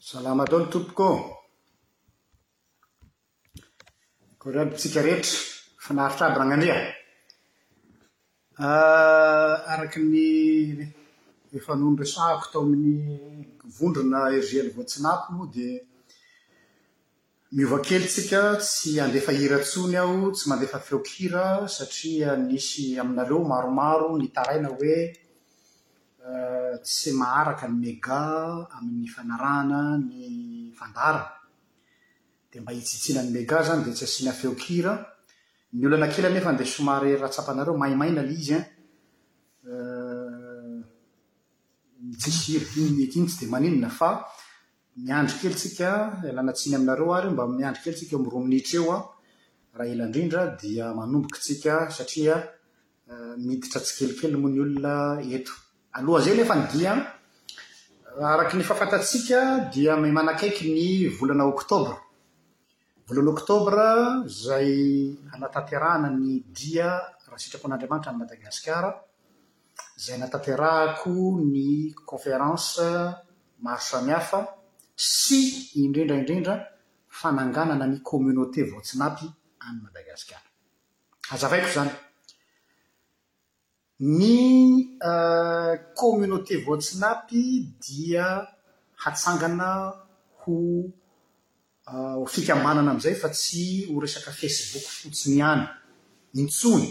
Salama daholo tompoko ô! Akory aby tsika rehetra, finaritra aby Ragnandria a! Araka ny efa noresahako tao amin'ny vondrona RJL Voatsinafo moa dia Miova kely tsika tsy handefa hira tsony aho tsy mandefa feon-kira satria nisy aminareo maromaro nitaraina hoe tsy maharaka ny mega amin'ny fanarahana ny fandara dia mba hitsitsiana ny mega zany dia tsy asiana feon-kira ny olana kely anefa dia somary raha tsapanareo maimaina le izy an ny tsisy hira ity tsy dia maninona fa Miandry kely tsika, ialana tsiny aminareo ary mba miandry kely tsika eo amin'ny roa minitra eo an, raha ela indrindra dia manomboka tsika satria miditra tsikelikely moa ny olona eto. Alohan'izay nefa ny dia an, araka ny efa fantatsika dia manakaiky ny volana oktobra, volana oktobra izay hanatanterahana ny dia raha sitrapon'Andriamanitra an'i Madagasikara, izay natanterahako ny conférence maro samihafa sy indrindra indrindra fananganana ny communauté Voatsinapy any Madagasikara. Hazavaiko izany, ny communauté Voatsinapy dia hatsangana ho ho fikambanana amin'izay fa tsy ho resaka Facebook fotsiny ihany intsony.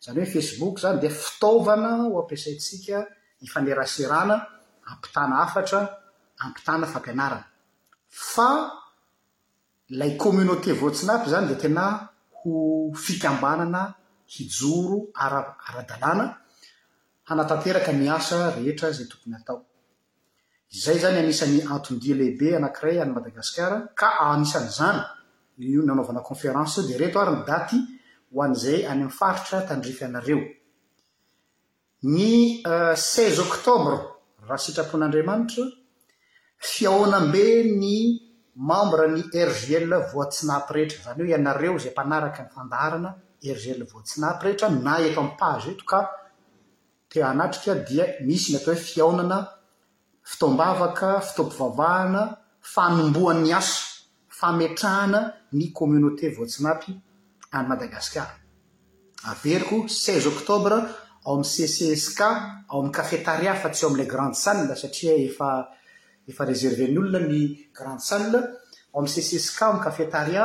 Izany hoe Facebook izany dia fitaovana ho ampiasaintsika hifaneraserana, hampitana hafatra, hampitana fampianarana. Fa ilay communauté Voatsinapy izany dia tena ho fikambanana hijoro ara-dalàna hanatanteraka ny asa rehetra izay tokony hatao. Izay izany anisan'ny anton-dia lehibe anankiray an'i Madagasikara ka anisan'izany io nanaovana conférence io dia ireto ary ny daty ho an'izay any amin'ny faritra tandrify anareo. Ny seize octobre raha sitrapon'Andriamanitra, fihaonambe ny membre ny RJL Voatsinapy rehetra, izany hoe ianareo izay mpanaraka ny fandaharana RJL Voatsinapy rehetra na eto amin'ny page eto ka Te hanatrika dia misy ny atao hoe fihaonana, fotoam-bavaka, fotoam-pivavahana, fanombohan'ny asa, fametrahana ny communauté Voatsinapy any Madagasikara. Averiko seize octobre ao amin'ny CCESK, ao amin'ny cafetaria fa tsy ao amin'ilay grande salle satria efa efa reserven'ny olona ny grande salle, ao amin'ny CCESK, ao amin'ny cafetaria,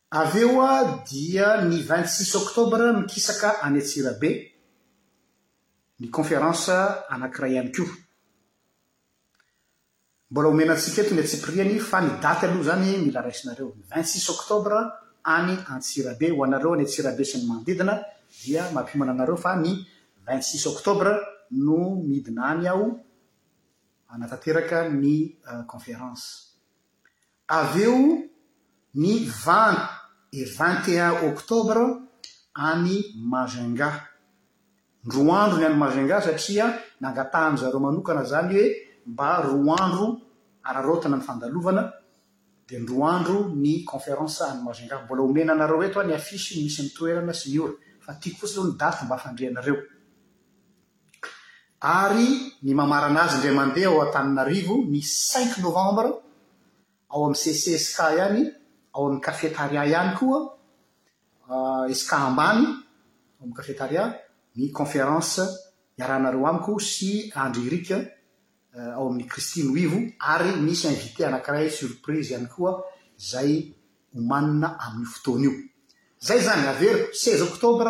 Avy eo dia ny vingt six octobre mikisaka any Antsirabe ny conférence anankiray ihany koa. Mbola omena antsika eto ny antsipiriany fa ny daty aloha izany mila raisinareo. Ny vingt six octobre any Antsirabe. Ho anareo any Antsirabe sy ny manodidina dia mampiomana anareo fa ny vingt six octobre no midina any aho hanatanteraka ny conférence. Avy eo ny van e vingt et un octobre any Majunga. Ndroa andro ny any Majunga satria nangatahan-dry zareo manokana izany hoe mba roa andro araraotina ny fandalovana dia ndroa andro ny conférence any Majunga. Mbola omena anareo eto aho ny affiche misy ny toerana sy ny ora fa tiako fotsiny aloha ny daty mba afandrianareo. ary ny mamarana azy indray mandeha ao Antananarivo ny cinq novembre ao amin'ny CCSK ihany, ao amin'ny Cafetaria ihany koa, SK ambany, ao amin'ny Cafetaria, ny conférence iarahanareo amiko sy Andry Eric ao amin'ny Christine ho ivo, ary misy invité anankiray surprise ihany koa izay homanina amin'io fotoana io. Izay izany, averiko, seize octobre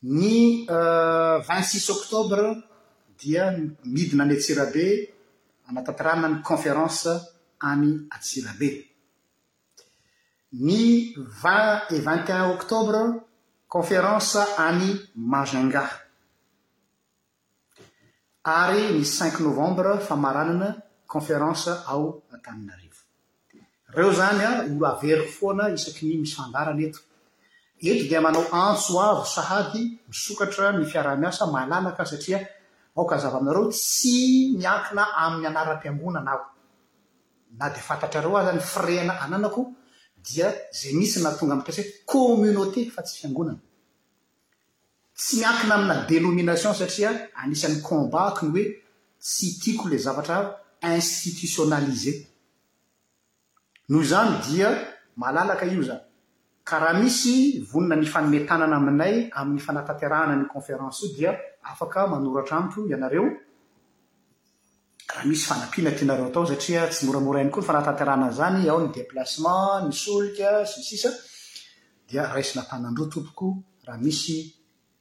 Ny vingt six octobre dia midina any Antsirabe hanatanterahana ny conférence any Antsirabe. Ny vingt et vingt et un octobre, conférence any Majunga. Ary ny cinq novembre famaranana conférence ao Antananarivo. Reo zany ora averiko foana isaky ny misy fandaharana eto. Eto dia manao antso avo sahady misokatra ny fiaraha-miasa malalaka satria aoka azava aminareo tsy miankina amin'ny anaram-piangonana aho. Na dia fantatrareo aza ny firehana ananako dia ze misy na tonga mikasika communauté fa tsy fiangonana. Tsy miankina amina denomination satria anisan'ny combat-ko ny hoe tsy tiako ilay zavatra institutionnalisé. Noho izany dia malalaka io izany. Ka raha misy vonona ny hifanome tanana aminay amin'ny fanatanterahana an'io conférence io dia afaka manoratra amiko ianareo, raha misy fanampiana tianareo atao satria tsy moramora ihany koa ny fanatanterahana an'izany, ao ny déplacement, ny solika, sy ny sisa dia raisina an-tananroa tompoko raha misy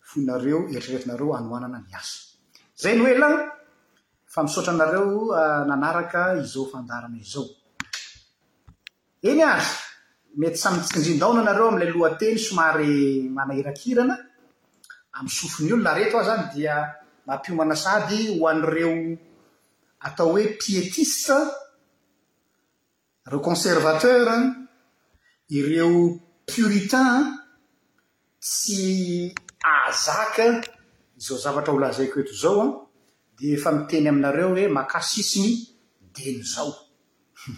foinareo eritreretinareo hanohanana ny asa. Izay no ela fa misaotra anareo nanaraka izao fandaharana izao. Eny ary, mety samy tsindrin-daona nareo amin'ilay lohateny somary manahirakirana, amin'ny sofin'ny olona, ary eto aho izany dia mampiomana sahady ho an'ireo atao hoe piétistes, ireo conservateurs, ireo puritains, tsy ahazaka izao zavatra ho lazaiko eto izao an, dia efa miteny aminareo hoe makà sisiny dieny izao. Hum.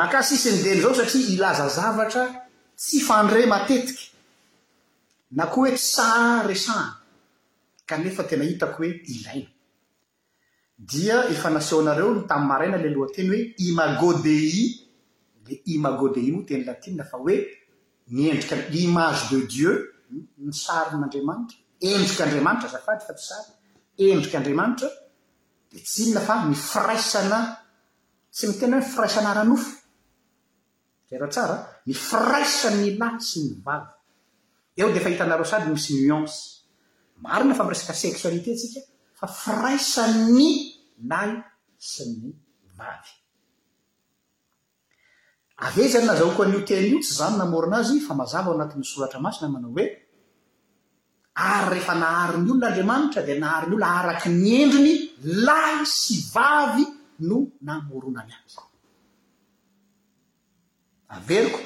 Makà sisiny dieny izao satria hilaza zavatra tsy fandre matetika, na koa hoe tsy sahy resahina, kanefa tena hitako hoe ilaina. dia efa nasehonareo ny tamin'ny maraina ilay lohateny hoe Imago Dei, dia Imago Dei moa teny latina fa hoe ny endrika, l'image de Dieu, ny sarin'Andriamanitra, endrik'Andriamanitra azafady fa tsy sary, endrik'Andriamanitra, dia tsy inona fa ny firaisana, tsy ny tena hoe firaisana ara-nofo, Misaotra tsara ny firaisan'ny lahy sy ny vavy. Eo dia efa hitanareo sady misy nuance. Marina fa miresaka sexualité tsika fa firaisan'ny lahy sy ny vavy. Avy aiza ny nazahoako an'io teny io? Tsy za no namorona azy fa mazava ao anatin'ny soratra masina manao hoe. Ary rehefa nahary ny olona Andriamanitra dia nahary ny olona araka ny endriny, lahy sy vavy no namoronany azy. Averiko,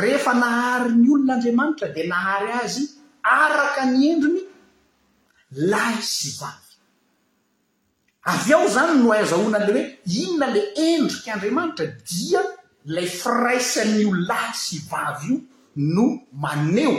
rehefa nahary ny olona Andriamanitra dia nahary azy araka ny endriny, lahy sy vavy. Avy ao izany no ahazahoana ilay hoe inona ilay endrik'Andriamanitra, dia ilay firaisan'io lahy sy vavy io no maneho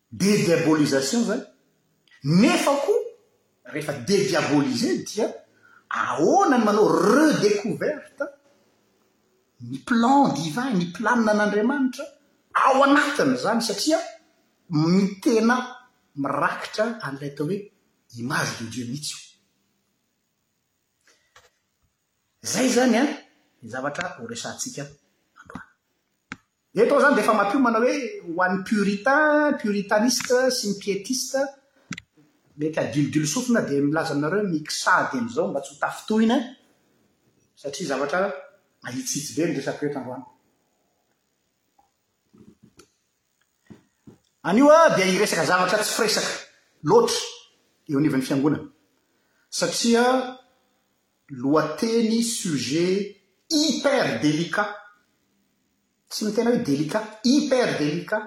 Dédiabolisation zany, nefa koa rehefa dédiaboliser dia ahoana ny manao redecouverte ny plan divin, ny planina an'Andriamanitra ao anatin'izany satria tena mirakitra an'ilay atao hoe image de Dieu mihitsy io. Izay izany ny zavatra horesahantsika androany. Dia eto aho izany dia efa mampiomana hoe ho an'ny puritain, puritaniste sy ny pietiste, mety hadilodilo sofina dia milaza aminareo ny Ksad amin'izao mba tsy ho tafintohina satria zavatra mahitsihitsy be ny resako eto androany. Anio aho dia hiresaka zavatra tsy firesaka loatra eo anivon'ny fiangonana satria Lohateny, sujet, hyper délicat, tsy miteny aho hoe délicat, hyper délicat,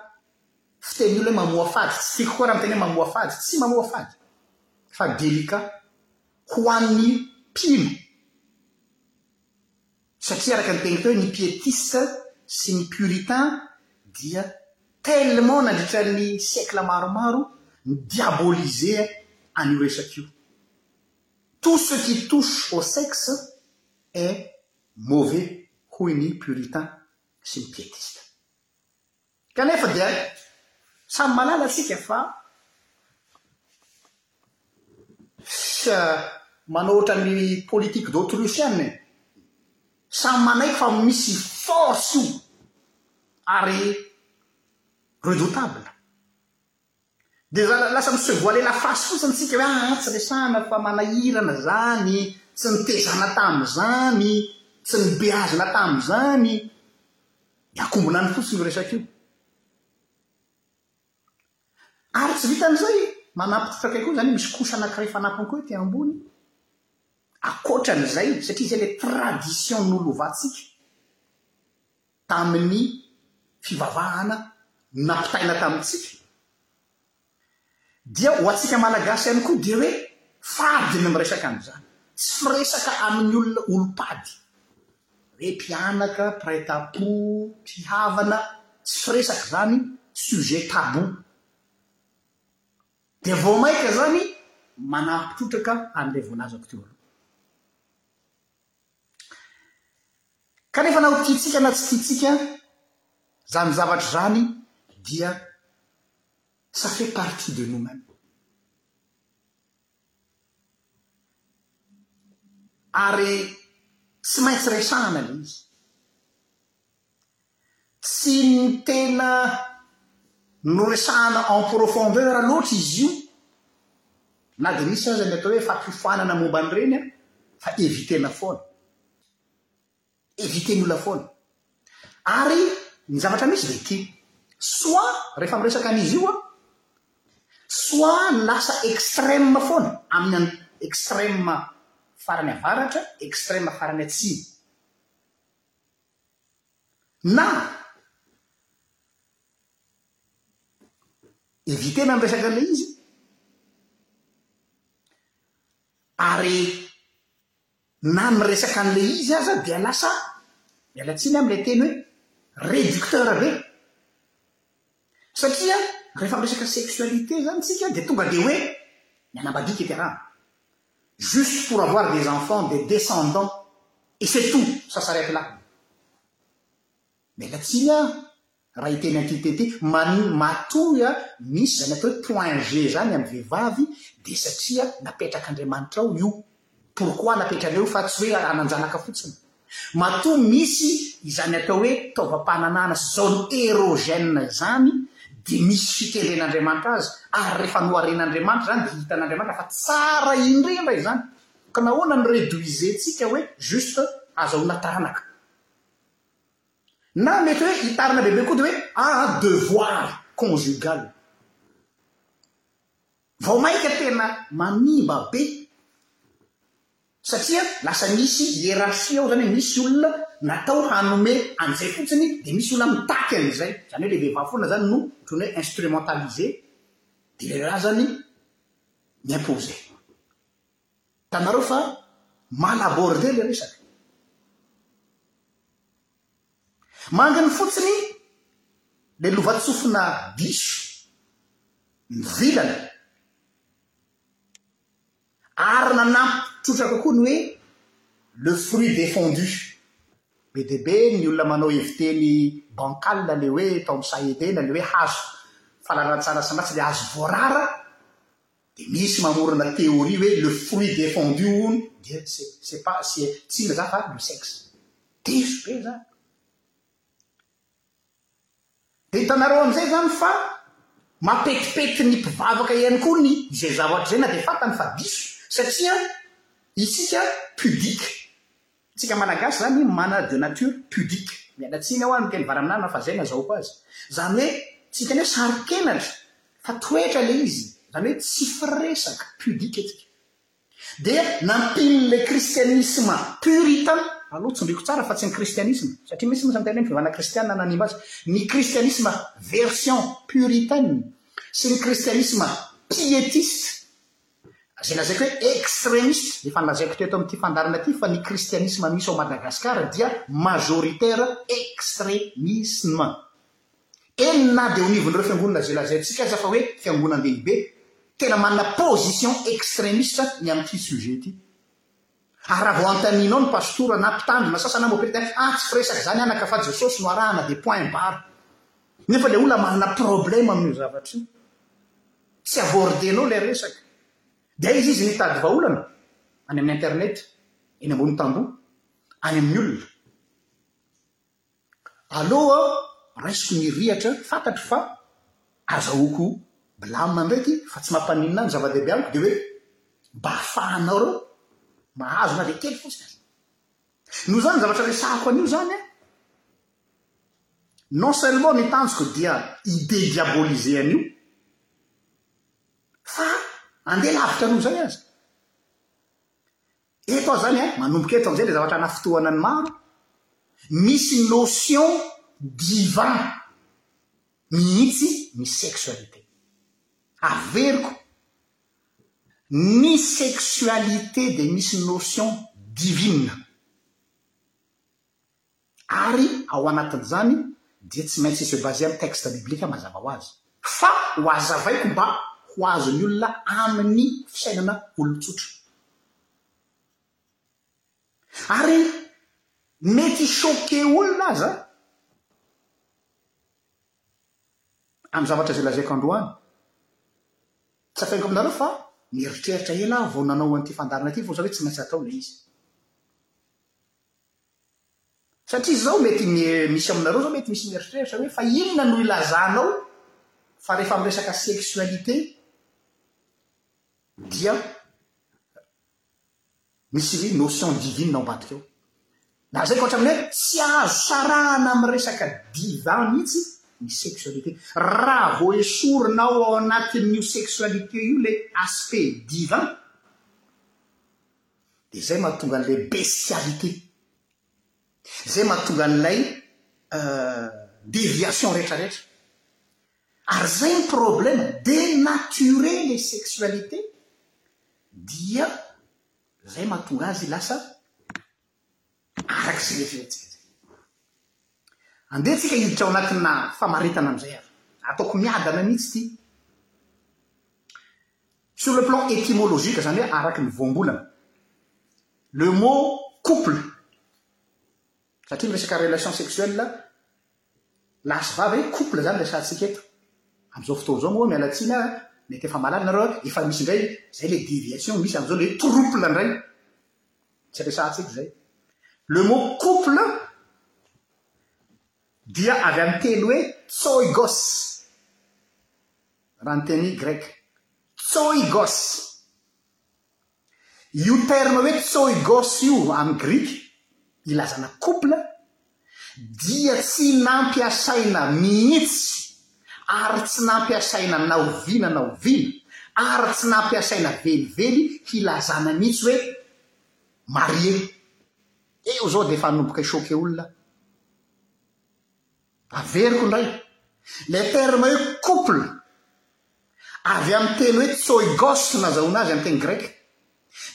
fitenin'ny olona hoe mamoafady, tsy tiako koa raha miteny hoe mamoafady, tsy mamoafady, fa délicat, ho an'ny mpino, satria araka ny teniko teo ny piétiste sy ny puritain dia tellement nandritra ny siècle maromaro ni-diaboliser an'io resaka io. Tout ce qui touche au sexe est mauvais hoy ny puritain sy ny pietiste. Kanefa dia samy malala isika fa tsy manao ohatran'ny politique d'Autrichienne e! Samy manaiky fa misy force io ary redoutable. Dia lasa mi se voiler la face fotsiny tsika hoe aa tsy resahana fa manahirana zany, tsy nitezana tamizany, tsy nibeazina tamizany, dia akombona any fotsiny io resaka io. Ary tsy vitan'izay, manampy trotraka ihany koa izany hoe misy couche anankiray fanampiny koa ety ambony, ankoatran'izay, satria izay ilay tradition nolovantsika. tamin'ny fivavahana nampitaina tamintsika, dia ho antsika Malagasy ihany koa dia hoe fady ny miresaka an'izany, tsy firesaka amin'ny olona olom-pady hoe mpianaka, mpiray tampo, mpihavana, tsy firesaka izany, sujet tabou. Dia vao mainka izany manampy trotraka an'ilay voalazako teo aloha. Kanefa na ho tiantsika na tsy tiantsika izany zavatra izany dia ça fait partie de nous-mêmes. Ary tsy maintsy resahana ilay izy. Tsy ny tena noresahana en profondeur loatra izy io, na dia misy aza ny atao hoe fampiofanana momba an'ireny fa eviter-na foana. Eviter ny olona foana. Ary ny zavatra misy dia ity, soit rehefa miresaka an'izy io aho, soit ny lasa extrême foana amin'ny an, extrême farany avaratra, extrême farany atsimo. Na eviter-na ny resaka an'ilay izy ary na ny resaka an'ilay izy aza dia lasa, miala tsiny amin'ilay teny hoe réducteur be. Satria rehefa miresaka sexualité zany tsika de tonga de hoe ny hanambadiaka ikarama juste pour avoir des enfants des descendants et c'est tout ça s'arrête là Miala tsiny ah raha hiteny anty tety manin matoy ah misy zany atao hoe point G zany am vehivavy de satria napetrak'Andriamanitra ao io Pourquoi napetrareo fa tsy hoe rahanan-janaka fotsiny? Matoa misy izany atao hoe taovam-pananahana sy zone érogène izany dia misy fitendren'Andriamanitra azy ary rehefa noharen'Andriamanitra izany dia hitan'Andriamanitra fa tsara indrindra izany ka nahoana no reduisent-tsika hoe juste azahoana taranaka? Na mety hoe hitarina bebe koa dia hoe ah devoir conjugal. Vao mainka tena manimba be satria lasa misy hiérarchie ao izany hoe misy olona natao hanome an'izay fotsiny dia misy olona mitaky an'izay. Izany hoe ilay vehivavy foana izany no ohatran'ny hoe instrumentalisée dia ilay lehilahy izany mi-imposer. Hitanareo fa manaborde le resaka. Manginy fotsiny le lovatsofina diso ny vilana. Ary nanampy tsotra kokoa ny hoe le fruit défendu. Be dia be ny olona manao heviteny bancal le hoe tao amin'ny saha edena le hoe hazo falana tsara sy ratsy le hazo voarara. Dia misy mamorona théorie hoe le fruit défendu hono dia c'est pas c'est tsy inona izany fa le sexe. Diso be izany. Dia hitanareo amin'izay izany fa mampetipety ny mpivavaka ihany koa ny izay zavatra izay na dia fantany fa diso satria isika pudique. Tsika malagasy zany manana de nature pudique. Miala tsiny aho a miteny varaminana fa zay nazahoako azy. Zany hoe tsika anie saro-kenatra fa toetra le izy zany hoe tsy firesaka, pudique tsika. Dia nampino le kristianisma puritain, alou tsindriko tsara fa tsy ny kristianisma satria misy moa zany tena hoe fivavahana kristiana nanimba azy, ny kristianisma version puritaine sy ny kristianisma pietiste. Izay lazaiko hoe extremiste dia efa nolazaiko teto amin'ity fandaharana ity fa ny kristianisma misy ao Madagascar dia majoritaire extremisme. Eny na dia eo anivon'ireo fiangonana izay lazaintsika aza fa hoe fiangonan-dehibe, tena manana position extremiste ny amin'ity sujet ity. Ary raha vao antaninao ny pastora na mpitandrina sasany moa peut être ah tsy firesaka izany anaka fa Jesosy no arahana dia point barre. Nefa ilay olona manana problème amin'io zavatra io. Tsy abordenao ilay resaka. Dia aiza izy no hitady vahaolana? Any amin'ny internet, eny ambony tamboho, any amin'ny olona. Aleo aho raisiko ny rihatra fantatro fa azahoako blâme indray ity fa tsy mampaninona ahy ny zava-dehibe amiko dia hoe mba ahafahanareo mahazo na dia kely fotsiny aza. Noho izany ny zavatra resahako anio izany an, non seulement ny tanjoko dia hi-dédiaboliser an'io fa andeha lavitra noho izay aza. Eto aza zany a, manomboka eto amizay le zavatra anafotohana ny maro, misy ny notion divin mihitsy ny sexualité. Averiko, ny sexualité dia misy notion divine. ary ao anatin'izany dia tsy maintsy se baser amin'ny texte biblique mazava ho azy, fa ho azavaiko mba ho azon'ny olona amin'ny fisainana olon-tsotra. Ary mety hi-choquer olona aza amin'ny zavatra izay lazaiko androany. Tsapainiko aminareo fa nieritreritra ela aho vao nanao an'ity fandaharana ity, fa ho zavatra hoe tsy maintsy atao ilay izy. Satria izao mety misy aminareo izao mety misy mieritreritra hoe fa inona no ilazanao fa rehefa miresaka sexualité dia misy hoe notion divine ao ambadika ao. Lazaiko hatramin'ny hoe tsy azo sarahana amin'ny resaka divin mihitsy ny sexualité. Raha vao esorina ao anatin'io sexualité io ilay aspect divin, Dia izay mahatonga an'ilay bestialité, izay mahatonga an'ilay déviation rehetrarehetra. Ary izay ny problème, dénaturer les sexualités, dia izay mahatonga azy lasa Araka izay efa nojerena. Andeha tsika hiditra ao anatina famaritana amin'izay ary. Ataoko miadana mihitsy ity. Sur le plan étymologique, izany hoe araka ny voambolana. Le mot couple, satria miresaka relation sexuelle, Lahy sy vavy e, couple zany resahantsika eto. Amzao fotoana zao moa miala tsiny ah, mety efa malala nareo ah, efa misy ndray, zay le deviation misy amzao le trouple ndray. Tsy resahantsika zay. Le mot couple dia avy am teny hoe tsoigos, raha ny teny grec. Tsoigos. Io terme hoe tsoigos io amin'ny grika ilazana couple dia tsy nampiasaina mihitsy ary tsy nampiasaina na oviana na oviana ary tsy nampiasaina velively hilazana mihitsy hoe marié. Io izao dia efa hanomboka hi-choquer olona. Averiko indray, ilay terme hoe couple, avy amin'ny teny hoe tsoigos nazahoana azy amin'ny teny greka,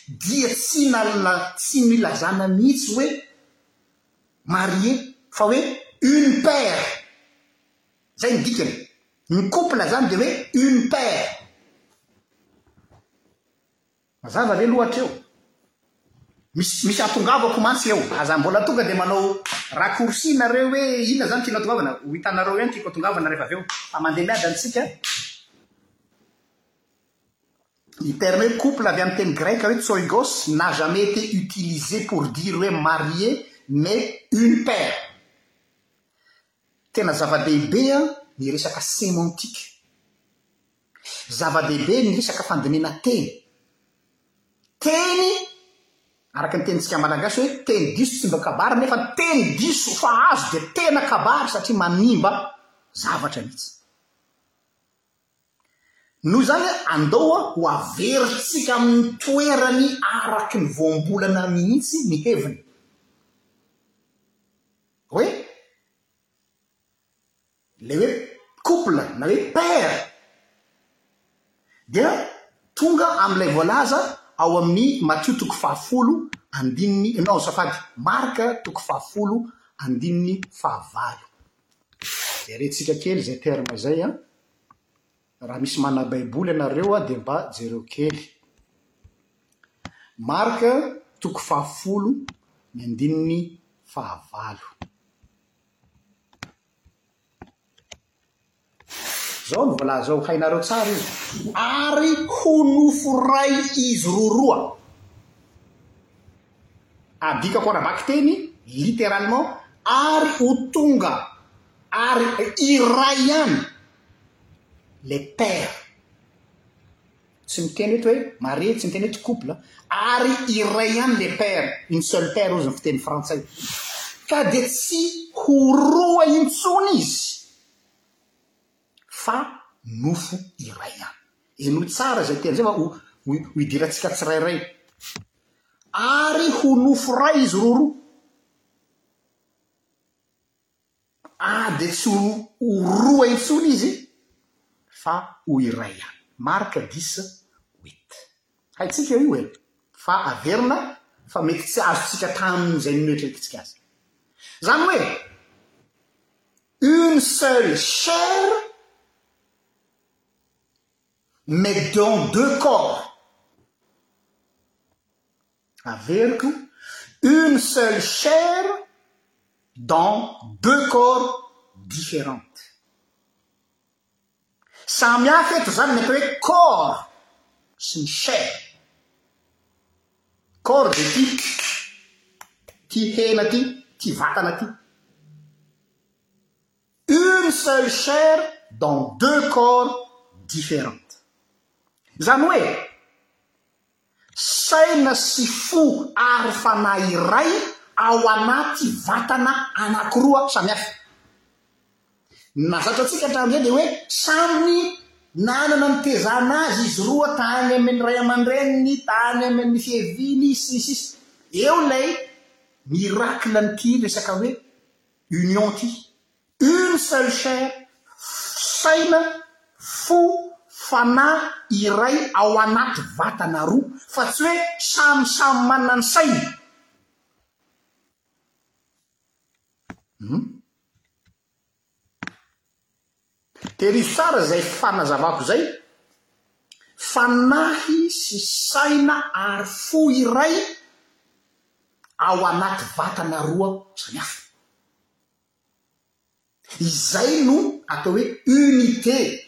dia tsy nala, tsy nilazana mihitsy hoe marié, fa hoe une paire. Izay no dikany. Ny couple izany dia hoe une paire. Mazava ve loatra eo? Misy misy atongavako mantsy eo. Aza mbola tonga dia manao raccourci nareo hoe inona izany tiana atongavana. Ho hitanareo eo ny tiako atongavana rehefa avy eo. Fa mandeha miadana isika. Ny terme hoe couple avy amin'ny teny greka hoe tsoigos n'a jamais été utilisé pour dire hoe marié mais une paire. Tena zava-dehibe ny resaka semantique. Zava-dehibe ny resaka fandinihana teny. Teny, araka ny tenintsika Malagasy hoe teny diso tsy mba kabary nefa teny diso fa azo dia tena kabary satria manimba zavatra mihitsy. Noho izany, andao ho averintsika amin'ny toerany araky ny voambolana mihitsy ny heviny hoe. Ilay hoe couple na hoe paire dia tonga amin'ilay voalaza ao amin'ny Matio toko fahafolo andininy, non azafady, Marka toko fahafolo andininy fahavalo. Jerentsika kely izay terme izay an. Raha misy manana baiboly ianareo dia mba jereo kely. Marka toko fahafolo ny andininy fahavalo. Izao no voalaza ao, hainareo tsara io. Ary ho nofo iray izy roroa. Adikako ara-bakiteny, littéralement, ary ho tonga ary iray ihany le Père. tsy miteny eto hoe marié, tsy miteny eto couple, ary iray ihany le père, une seule père hozy ny fiteny frantsay. Ka dia tsy ho roa intsony izy fa nofo iray ihany. Henoy tsara izay teny izay fa ho, ho, ho idirantsika tsirairay. Ary ho nofo iray izy roa roa. Ary dia tsy ho roa intsony izy fa ho iray ihany. Marc dix, huit. Haintsika io e! Fa averina fa mety tsy azontsika tamin'izay noeritreretintsika azy. Izany hoe une seule chair mais dans deux corps. averiko, une seule chair dans deux corps différentes. Samy hafa eto izany ny atao hoe corps sy ny chair. Corps dia ity, ity hena ity, ity vatana ity. Une seule chair dans deux corps différentes. Izany hoe, Saina sy fo ary fanahy iray ao anaty vatana anankiroa samihafa. Ny mahazatra antsika hatramin'izay dia hoe samy nanana ny tezana azy izy roa tany amin'ny ray aman-dreniny, tany amin'ny fiaviany, sy ny sisa Eo ilay miracle an'ity resaka hoe union ity. Une seule chair, saina, fo, fanahy, iray ao anaty vatana roa, fa tsy hoe samy samy manana ny sainy. Hum. Terizo tsara izay fanazavako izay, fanahy sy saina ary fo iray ao anaty vatana roa samihafa. Izay no atao hoe unité,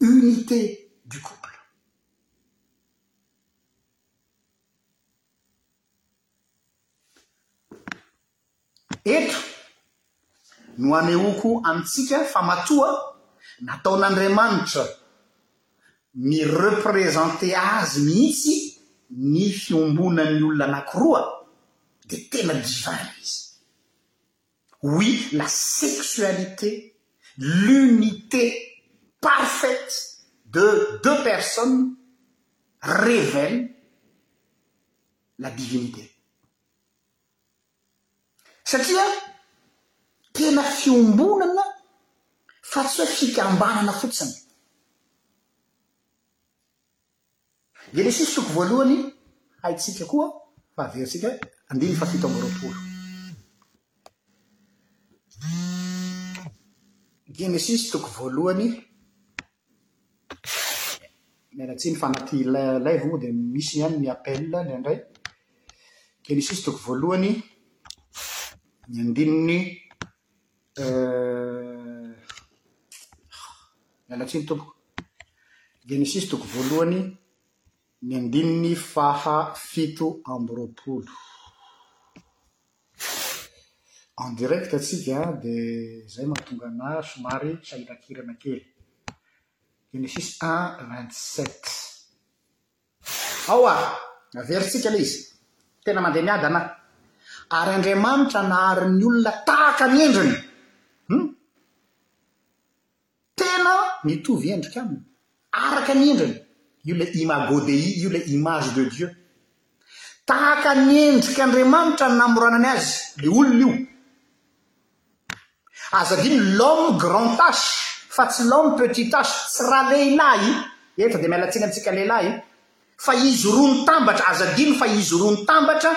unité du couple. Eto no anehoako amintsika fa matoa nataon'Andriamanitra mi-representer azy mihitsy ny fiombonan'ny olona anankiroa dia tena diva ilay izy. Oui, la sexualité, l'unité parfaite de deux personnes révèle la divinité. Satria tena fiombonana fa tsy hoe fikambanana fotsiny. Genesisy toko voalohany, haintsika koa fa averintsika, andininy fahafito amby roapolo. Genesisy toko voalohany. Miala tsiny fa anaty live moa dia misy ihany ny appel ilay indray. Genesisy toko voalohany, ny andininy Miala tsiny tompoko. Genesisy toko voalohany, ny andininy faha fito amby roapolo. En direct tsika dia izay mahatonga anah somary sahirakirana kely. Genesis un vingt sept. Aowa! Averintsika ilay izy. Tena mandeha miada anah. Ary Andriamanitra nahary ny olona tahaka ny endriny. Hum. Tena mitovy endrika aminy, araka ny endriny, io ilay Imago Dei, io ilay Image de Dieu. Tahaka ny endrik'Andriamanitra ny namoranany azy, ilay olona io. Aza adino l'homme grand H, fa tsy l'homme petit H, tsy ralehilahy, eto dia miala tsiny amintsika lehilahy, fa izy roa nitambatra, aza adino fa izy roa nitambatra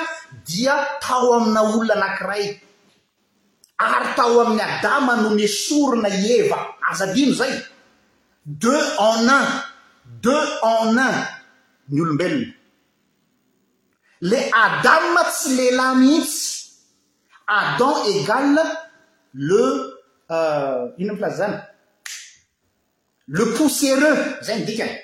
dia tao amina olona anankiray. Ary tao amin'i Adama no nesorina i Eva, aza adino izay! Deux en un, deux en un ny olombelona. Le Adama tsy lehilahy mihitsy, Adam égale le inona mo filaza zany? Le poussiéreux, zay ny dikany.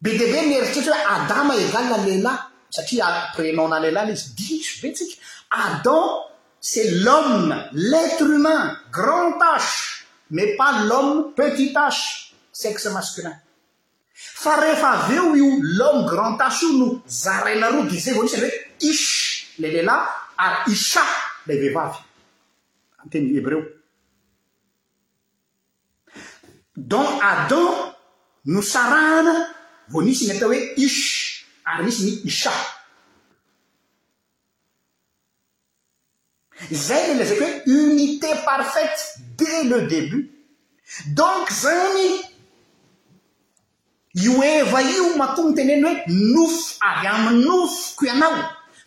Be dia be ny mieritreritra hoe Adama égale lehilahy satria prénom-na lehilahy ilay izy. Diso be tsika. Adam c'est l'homme, l'être humain, grand H, mais pas l'homme petit H, sexe masculin. Fa rehefa avy eo io l'homme grand H io no zaraina roa dia izay vao misy an'ilay hoe Ish ilay lehilahy ary Isha ilay vehivavy. Teny hebreo. Don Adam no sarahana vao nisy ny atao hoe Ish ary nisy ny Isha. Izay ilay lazaiko hoe unité parfaite dès le début. Donc zany Io Eva io matoa miteneny hoe nofo avy amin'ny nofoko ianao,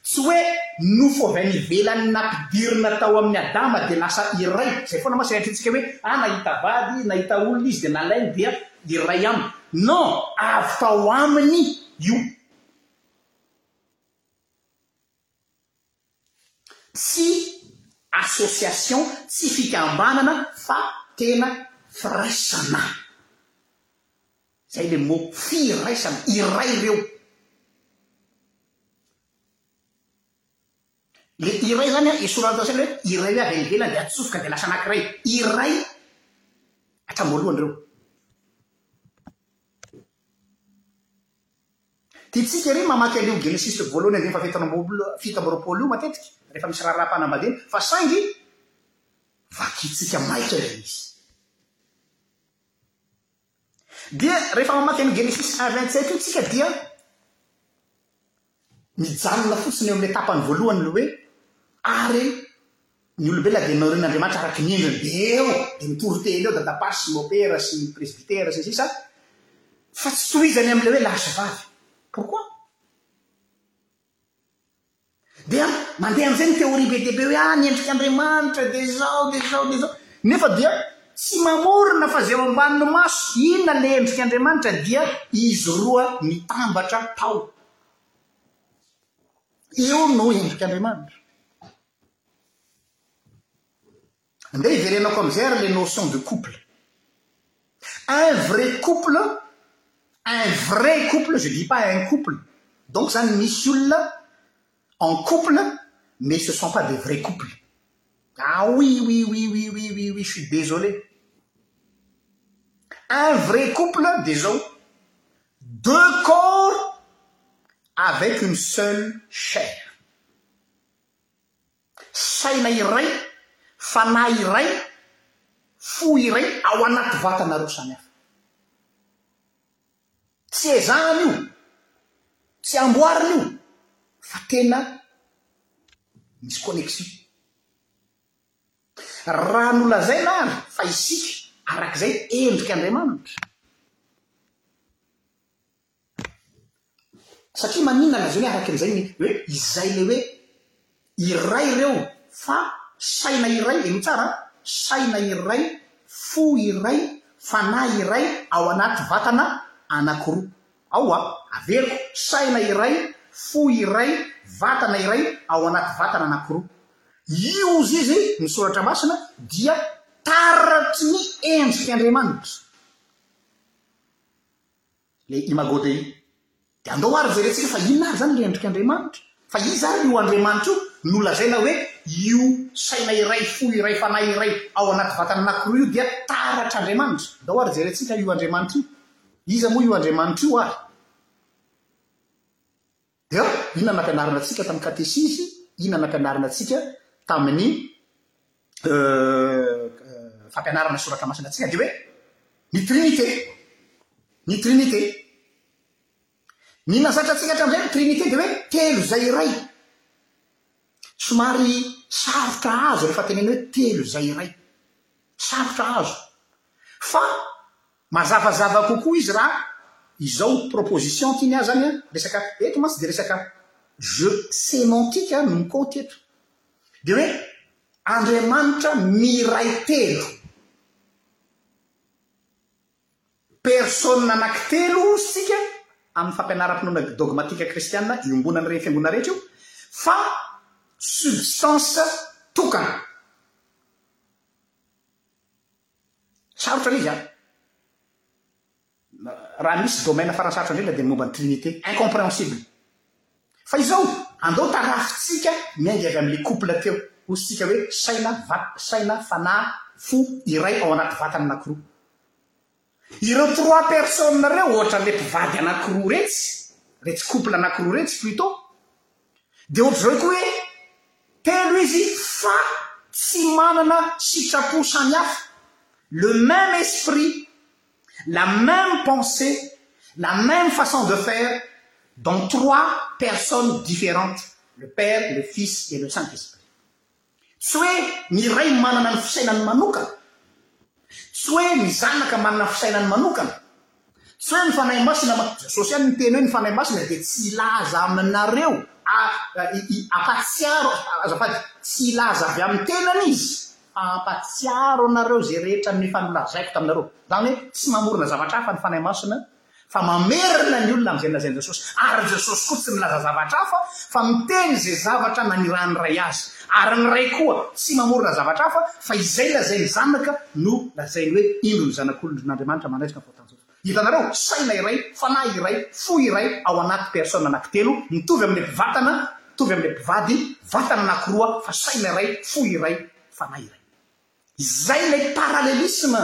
tsy hoe nofo avy any ivelany nampidirina tao amin'i Adama dia lasa iray, izay foana mantsy iantretsika hoe ah nahita vady, nahita olona izy dia nalainy dia iray aminy. Non, avy tao aminy io. Tsy association, tsy fikambanana fa tena firaisana. Zay le mot, firaisana, iray reo. Le iray zany an, esoran'ny tantsaina hoe iray hoe avy any ivelany dia atsofoka dia lasa anankiray. Iray hatramin'ny voalohany reo. Tiantsika ery ny mamaky an'io Genesisy voalohany andininy fahafito amby fito amby roapolo io matetika rehefa misy raharaham-panambadiana fa saingy vakintsika maika ilay izy. Dia rehefa mamaky an'io Genesisy un vingt sept io tsika dia mijanona fotsiny eo amin'ilay tapany voalohany ilay hoe ary Ny olombelona dia naorin' Andriamanitra araka ny endriny. Dia eo dia mitory teny eo dadabash sy mopera sy presbytera sy ny sisa fa tsy tohizany amin'ilay hoe lahy sy vavy. Pourquoi? Dia mandeha amin'izay ny théorie be dia be hoe ah ny endrik' Andriamanitra dia izao dia izao dia izao. Nefa dia tsy mamorona fa izay eo ambanin'ny maso. Inona ilay endrik' Andriamanitra dia izy roa mitambatra tao. Eo no endrik' Andriamanitra. vramen commeèr les notions de couple un vrai couple un vrai couple je dis pas un couple donc ça ne missulla en couple mais ce ne sont pas des vrais couples ah oui oui i je suis désolé un vrai couple déo de corps avec une seule chair Saina iray, fanahy iray, fo iray ao anaty vatana roa samihafa. Tsy ezahana io, tsy amboarina io fa tena misy connexion. Raha nolazaina ary fa isika, arak'izay, endrik'Andriamanitra. Satria maninona lazainy hoe arakin'izay ny hoe izay ilay hoe iray ireo fa saina iray, henoy tsara an, saina iray, fo iray, fanahy iray ao anaty vatana anakiroa. Ao an, averiko, saina iray, fo iray, vatana iray ao anaty vatana anakiroa. Io ozy izy ny soratra masina dia taratry ny endrik'Andriamanitra. ilay imago dei. Dia andao ary hojerentsika fa inona ary izany ilay endrik'Andriamanitra? Fa iza ary io Andriamanitra io no lazaina hoe io saina iray, fo iray, fanahy iray ao anaty vatana anankiroa io dia taratr'Andriamanitra? Andao ary jerentsika io Andriamanitra io. Iza moa io Andriamanitra io ary? Dia inona nampianarina antsika tamin'ny katesizy? Inona nampianarina antsika tamin'ny fampianarana ny soratra masina antsika? Dia hoe ny Trinite, ny Trinite. Ny nahazatra antsika hatramin'izay ny Trinite dia hoe telo izay iray. Somary sarotra azo rehefa tenena hoe telo izay iray. Sarotra azo. Fa Mazavazava kokoa izy raha izao proposition tiany azany an, resaka eto mantsy dia resaka jeu semantique no mikaonty eto. Dia hoe Andriamanitra miray telo, personnes anankitelo isika amin'ny fampianaram-pinoana dogmatika kristiana iombonan'ireny fiangonana rehetra io fa substance tokana. Sarotra le izy an! Raha misy domaine farany sarotra indrindra dia ny momba ny Trinité. Incompréhensible. Fa izao, andao tarafintsika miainga avy amin'ilay couple teo, hosintsika hoe saina, vat, saina, fanahy, fo, iray ao anaty vatana anankiroa. Ireo trois personnes ireo ohatran'ilay mpivady anankiroa iretsy, iretsy couple anankiroa iretsy plutôt, de ohatr zao koaoe telo izy fa sy manana sitrako sany afa le même esprit la même pensée la même façon de faire dans trois personnes différentes le père le fils et le saint-esprit Tsy hoe ny iray manana ny fisainany manokana. Tsy hoe ny zanaka manana ny fisainany manokana. Tsy hoe ny Fanahy Masina ma-. Jesosy ihany niteny hoe ny Fanahy Masina dia tsy hilaza aminareo afa-tsiaro, azafady, tsy hilaza avy amin'ny tenany izy, fa hampatsiaro anareo izay rehetra nefanola-zaiko taminareo. Izany hoe tsy mamorona zavatra hafa ny Fanahy Masina Fa mamerina ny olona amin'izay nolazain'i Jesosy. Ary Jesosy koa tsy milaza zavatra hafa fa miteny izay zavatra nanirahan'ny Ray Azy. Ary ny Ray koa tsy mamorona zavatra hafa fa izay lazain'ny Zanaka no lazainy hoe indro ny Zanak'olondrin'Andriamanitra mandraisina voatanjoty. Hitanareo? Saina iray, fanahy iray, fo iray ao anaty personne anankitelo, mitovy amin'ilay mpivatana, mitovy amin'ilay mpivady, vatana anankiroa fa saina iray, fo iray, fanahy iray. Izay ilay parallelisme.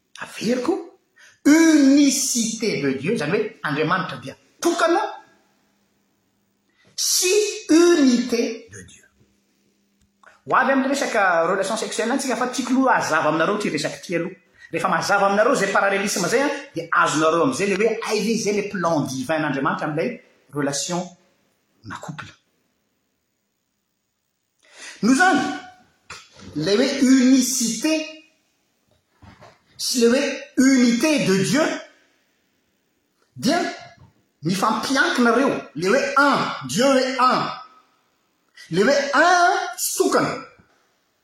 Averiko, unicité de Dieu, izany hoe Andriamanitra dia tokana, sy unité de Dieu. Ho avy amin'ny resaka relation sexuelle antsika fa tiako loha hazava aminareo ity resaka ity aloha. Rehefa mazava aminareo izay parallélisme izay an, dia azonareo amin'izay ilay hoe hay ve izay ilay plan divin an'Andriamanitra amin'ilay relation na couple. Noho izany, ilay hoe unicité sy ilay hoe unité de Dieu dia mifampiankina ireo, ilay hoe un, Dieu hoe un. Ilay hoe un tsy tokana,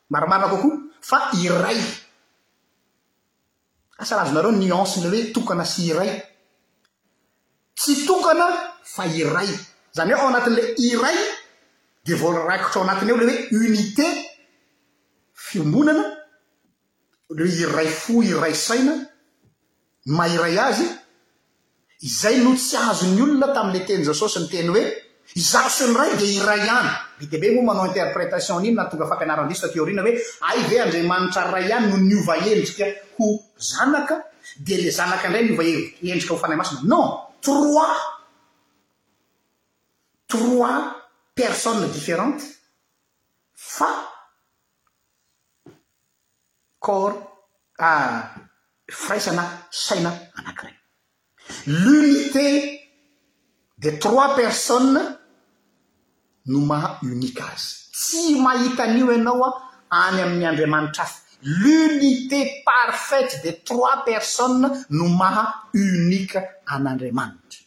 marimarina kokoa fa iray. Asa azonareo ny nuance ny hoe tokana sy iray? Tsy tokana fa iray. Izany hoe ao anatin'ilay iray dia voarakotra ao anatiny ao ilay hoe unité, fiombonana, ilay hoe iray fo, iray saina, ny maha iray azy. Izay no tsy azon'ny olona tamin'ilay teny Jesosy niteny hoe, Izaho sy ny Ray dia iray ihany. Ny DB moa manao interpretation an'iny nahatonga fampianaran-diso taty aoriana hoe, Hay ve Andriamanitra Ray ihany no niova endrika ho Zanaka, dia ilay Zanaka indray niova endrika ho Fanahy Masina? Non! Trois! Trois personnes différentes fa. corps à firaisana saina anankiray. L'unité des trois personnes no maha unique azy. Tsy mahita an'io ianao any amin'ny Andriamanitra hafa. L'unité parfaite des trois personnes no maha unique an'Andriamanitra.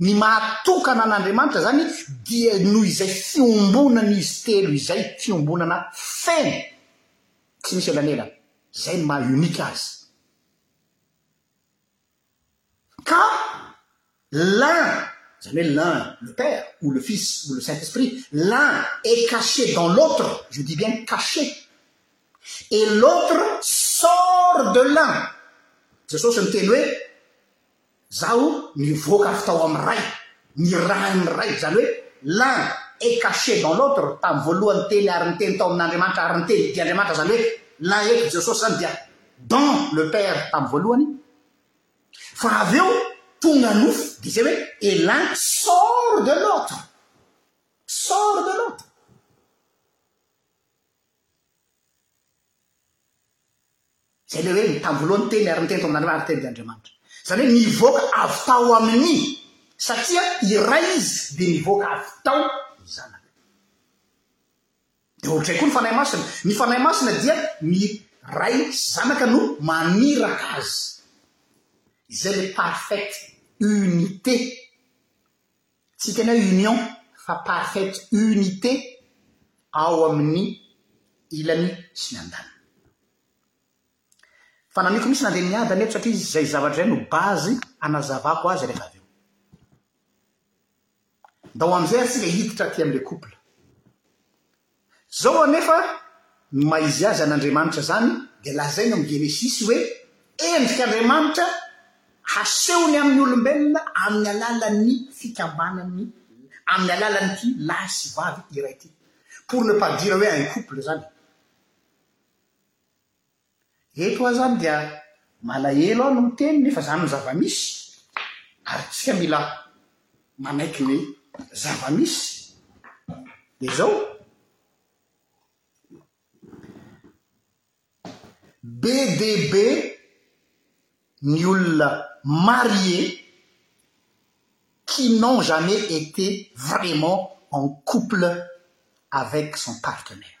Ny maha tokana an'Andriamanitra izany dia noho izay fiombonana izy telo izay, fiombonana feno, tsy misy elanelana. Izay no maha unique azy. Ka l'un, izany hoe l'un le Père ou le Fils ou le Saint Esprit, l'un est caché dans l'autre, je dis bien caché, et l'autre sort de l'un. Jesosy niteny hoe Zaho nivoaka avy tao amin'ny Ray, nirahin'ny Ray, izany hoe l'un est caché dans l'autre, tamin'ny voalohany teny ary ny teny tao amin'Andriamanitra ary ny teny dia Andriamanitra, izany hoe l'un eto Jesosy izany dia dans le Père tamin'ny voalohany, fa avy eo tonga nofo, dia izay hoe et l'un sort de l'autre, sort de l'autre. Izay ilay hoe ny tamboholoha no teny ary ny teny taminareo ary teny Andriamanitra. Izany hoe nivoaka avy tao amin'ny, satria iray Izy dia nivoaka avy tao ny Zanany. Dia ohatray koa ny Fanahy Masina. Ny Fanahy Masina dia ny Ray sy Zanaka no maniraka Azy. Izay ilay parfaite unité. Tsy tena union fa parfaite unité ao amin'ny ilany sy ny andaniny. Fanamiko mihitsy nandeha niadana eto satria izay zavatra izay no base hanazavako azy rehefa avy eo. Ndao amin'izay ary isika hiditra aty amin'ilay couple. Zao anefa ny maha izy azy an'Andriamanitra zany dia lazainy amin'ny Genesisy hoe endrik'Andriamanitra hasehony amin'ny olombelona amin'ny alalan'ny fikambanan'ny amin'ny alalan'ity lahy sy vavy iray ity. Pour ne pas dire hoe un couple zany. Eto aho zany dia malahelo aho no miteny nefa zany no zava-misy ary tsika mila manaiky ny zava-misy dia zao. Be dia be ny olona marié qui n'ont jamais été vraiment en couple avec son partenaire.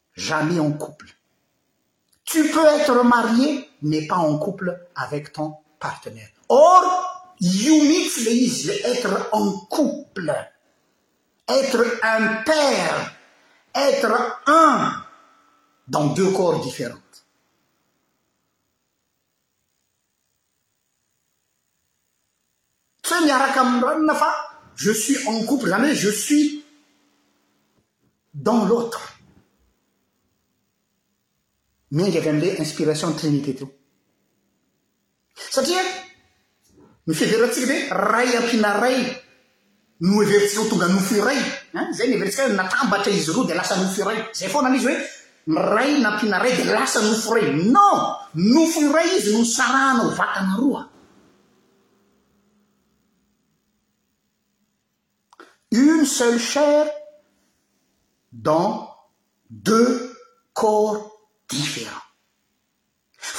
jamais en couple tu peux être marié mais pas en couple avec ton partenaire or être en couple être un père être un dans deux corps différents Tsy hoe miaraka amin'ny ranona fa je suis en couple, izany hoe je suis dans l'autre. Miainga avy amin'ilay inspiration trinité teo. Satria ny fiheverantsika hoe Ray ampiana Ray Noheverintsika ho tonga nofo iray. Izay no heverintsika hoe natambatra izy roa dia lasa nofo iray. Izay foana ilay izy hoe ny Ray nampiana Ray dia lasa nofo iray. Non! Nofo iray izy no nisarahana ho vatana roa. Une seule chair dans deux corps différents.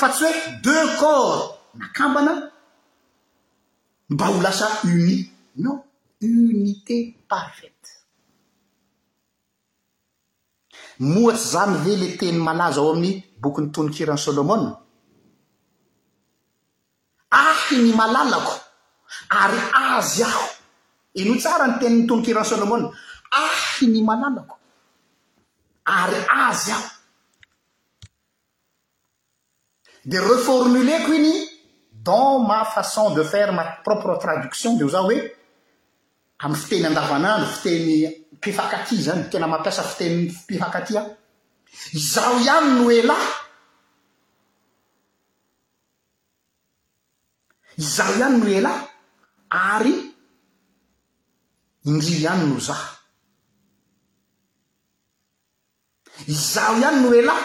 fa tsy hoe deux corps nakambana mba ho lasa unis, non, unité parfaite. Moa tsy izany ve ilay teny malaza ao amin'ny bokin'ny Tononkiran'i Solomona? Ahy ny malalako ary azy aho. Inoy tsara ny tenin'ny Tononkiran'i Solomona, ahy ny malalako ary azy aho. Dia reformuleko iny dans ma façon de faire ma propre traduction dia ho za hoe amin'ny fiteny andavanandro, fiteny mpifankatia izany, tena mampiasa fiteny mpifankatia aho. Izaho ihany no elah. Izaho ihany no elah ary indry ihany no za. Izaho ihany no elah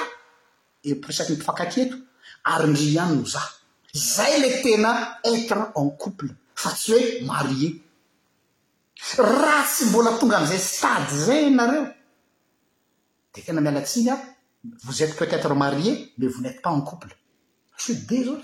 et posaky ny mpifankatia eto ary ndry ihany no zah. Izay le tena être en couple fa tsy hoe marié. Raha tsy mbola tonga amin'izay stade izay ianareo dia tena miala tsiny aho, vous etes peut-etre marié mais vous n'etes pas en couple. Je suis désolé.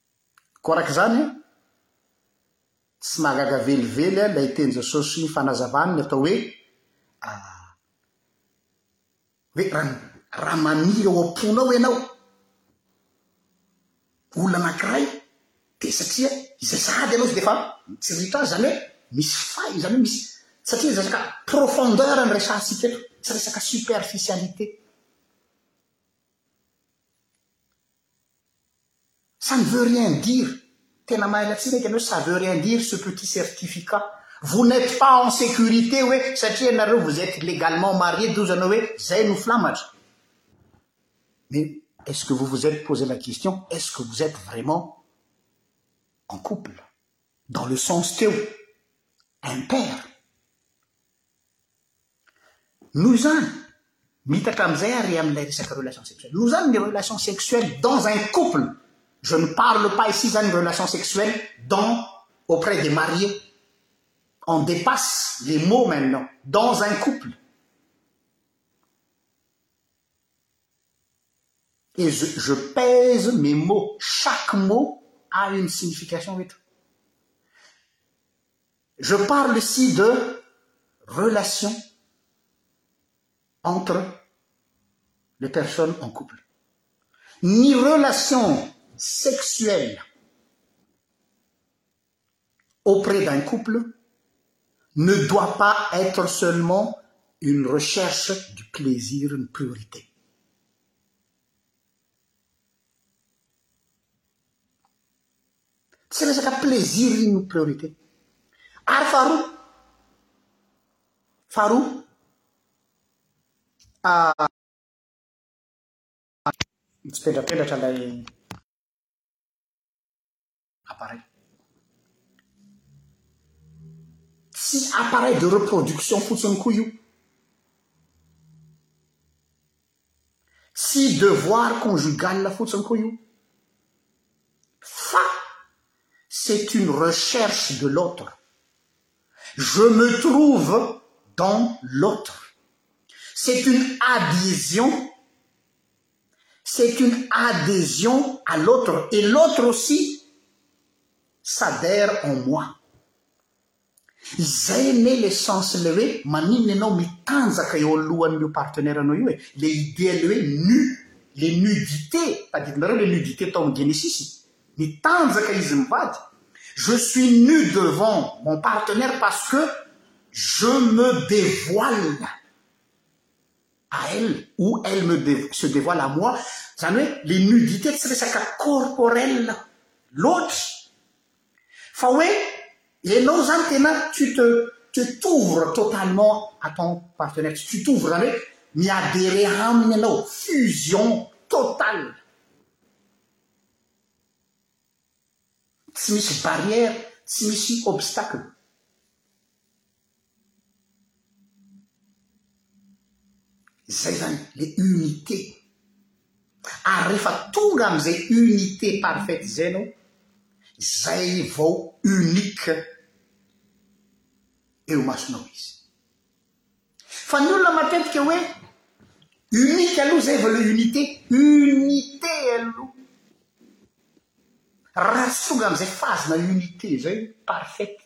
Koa araka izany, tsy nahagaga velively ahy ilay teny Jesosy ny fanazavany ny atao hoe ah, hoe raha raha maniry ao am-ponao ianao olona anankiray dia satria izay sahady ianao tsy dia efa tsy ritra azy izany hoe misy fay izany hoe misy satria resaka profondeur ny resahantsika eto tsy resaka superficialité sany ve rien dire ça veut rien dire ce petit certificat vous n'êtes pas en sécurité oe satri nareo vous êtes légalement marié douzana oe zay nous flammatra mais est-ce que vous vous êtes posé la question est-ce que vous êtes vraiment en couple dans le sens teo un père nouzany mitatra amizay ary amarelation sexueenou any les relation sexuelle dans un couple je ne parle pas ici relation sexuelle dans auprès des mariés on dépasse les mots maintenant dans un couple et je pèse mes mots chaque mot a une signification ve je parle ici de relation entre les personnes en couple ni relation sexuelle auprès d'un couple ne doit pas être seulement une recherche du plaisir une priorité Tsy resaka plaisir iny no priorité. Ary faharoa, faharoa, ah, mitsipendrapendratra ilay appareil. Tsy appareil de reproduction fotsiny koa io. si devoir conjugal afousonky a c'est une recherche de l'autre je me trouve dans l'autre c'est une adésion c'est une adhésion à l'autre et l'autre ausi sadere en moi Izay anie le sens le hoe maninona ianao mitanjaka eo alohan'ny io partenaire anao io e, le idée le hoe nu, le nudité, tadidinareo le nudité tao amin'ny Genesis? Mitanjaka izy mivady, je suis nu devant mon partenaire parce que je me devoile à elle ou elle me se devoile à moi, izany hoe le nudité tsy resaka corporelle loatra, Fa hoe enao zany tena tu te tu t'ouvres totalement à ton partenaire, tsy tu t'ouvres zany hoe mi-adherer aminy ianao, fusion totale. Tsy misy barrière, tsy misy obstacle. Izay izany le unité. Ary rehefa tonga amin'izay unité parfaite izay ianao, izay vao unique eo imasonao izy. Fa ny olona matetika hoe unique aloha izay vao le unité, unité aloha. Raha tsy tonga amin'izay phase-na unité izay parfaite,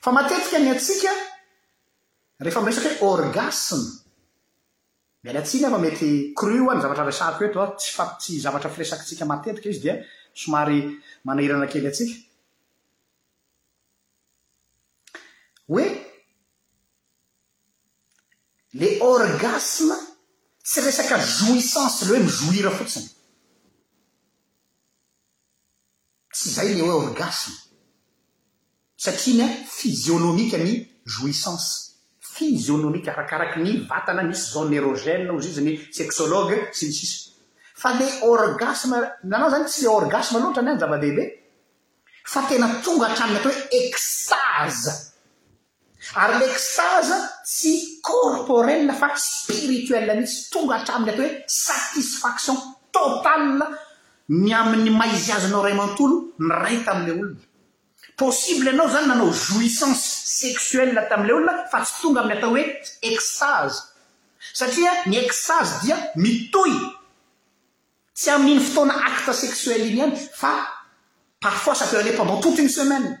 Fa matetika ny antsika rehefa miresaka hoe orgasme, miala tsiny aho fa mety cru aho ny zavatra resahiko eto a, tsy fa tsy zavatra firesakintsika matetika izy dia somary manahirana kely antsika, hoe le orgasme tsy resaka jouissance le hoe mi-jouir fotsiny. Tsy izay le hoe orgasme. Satria ny ahy physionomique ny jouissance. Physionomique, arakaraky ny vatana misy zone érogène hozy izy ny sexologue sy ny sisa. Fa le orgasme ny anah zany tsy le orgasme loatra ny ahy ny zava-dehibe fa tena tonga hatramin'ny atao hoe extase. Ary le kisaza tsy corporel fa spirituel mihitsy, tonga hatramin'ny atao hoe satisfaction totale ny amin'ny maha izy azy anao ray manontolo niray tamin'ilay olona. Possible ianao izany nanao jouissance sexuelle tamin'ilay olona fa tsy tonga amin'ny atao hoe extase. Satria ny extase dia mitohy tsy amin'iny fotoana acte sexuel iny ihany fa parfois ça peut aller pendant toute une semaine.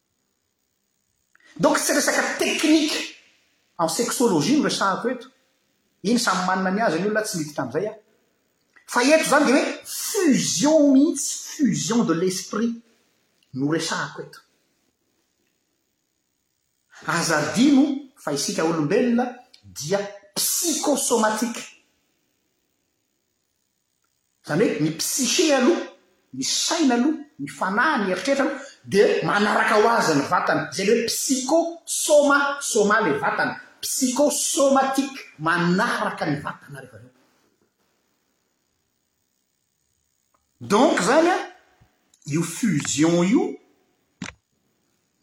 Donc tsy resaka technique en sexologie no resahako eto. Eny samy manana ny azy ny olona tsy miditra amin'izay aho. Fa eto izany dia hoe fusion mihitsy, fusion de l'esprit no resahako eto. Aza adino fa isika olombelona dia psychosomatique. Izany hoe ny psyché aloha, ny saina aloha, ny fanahy, ny eritreritra aloha dia manaraka ho azy ny vatana. Izay hoe psycho soma, soma ilay vatana, psycho somatique, manaraka ny vatana rehefa avy eo. Donc izany an, io fusion io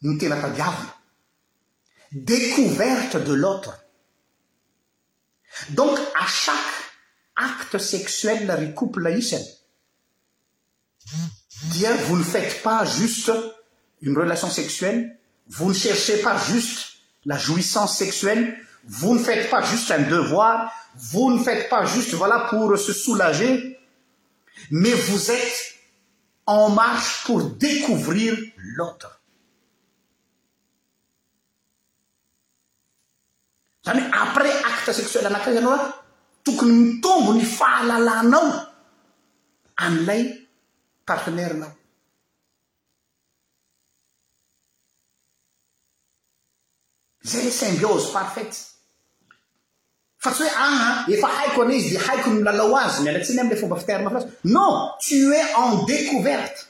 no tena tadiavina. Découverte de l'autre. donc a chaque acte sexuel larecouplisy ia vous ny faites pas juste une relation sexuelle vous ny cherchez pas juste la jouissance sexuelle vous ne faites pas juste un devoir vous ne faites pas juste voilà pour se soulager mais vous êtes en marche pour découvrir l'autre Zany hoe après acte sexuel anankiray ianao a, tokony mitombo ny fahalalanao an'ilay partenaire nao. Izay ilay symbiose parfaite. Fa tsy hoe aha, efa haiko an'ilay izy dia haiko ny milalao azy, miala tsiny amin'ilay fomba fiterme filaza. Non, tu es en découverte.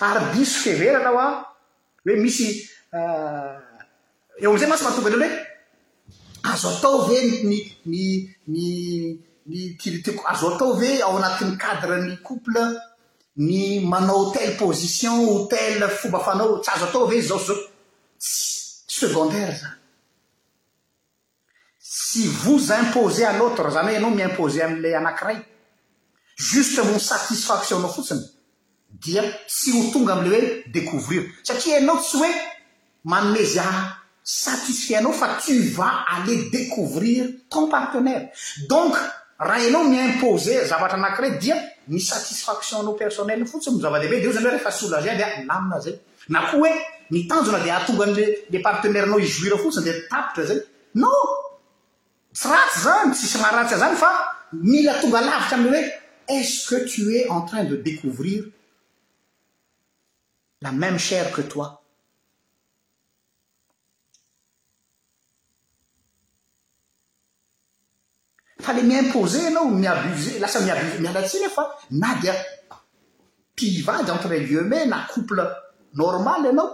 Ary diso fiheverana aho an! hoe misy Eo amin'izay mantsy mahatonga ny olona hoe azo atao ve ny ny ny ny ny ti- azo atao ve ao anatin'ny cadre ny couple ny manao telle position ou telle fomba fanao, tsy azo atao ve izao sy izao? Tsy, secondaire izany. Tsy vous imposer à l'autre zany hoe ianao mi-imposer an'ilay anankiray. Juste ho satisfaction-nao fotsiny dia tsy ho tonga amin'ilay hoe découvrir. Satria ianao tsy hoe manome izay ha satisfait anao fa tu vas aller découvrir ton partenaire. Donc raha ianao mi-imposer zavatra anankiray dia ny satisfaction-nao personnelle fotsiny no zava-dehibe dia io izany hoe rehefa soulager dia lamina izay. Na koa hoe ny tanjona dia hahatonga an' le partenaire nao hi jouir fotsiny dia tapitra zay. No! Tsy ratsy zany, tsisy raha ratsy azany fa mila tonga lavitra am le hoe est-ce que tu es en train de découvrir la même chair que toi? Fa le mi-imposer ianao, mi-abuser, lasa mi-abuser, miala tsiny aho fa na dia mpivady entre guillemets na couple normal ianao,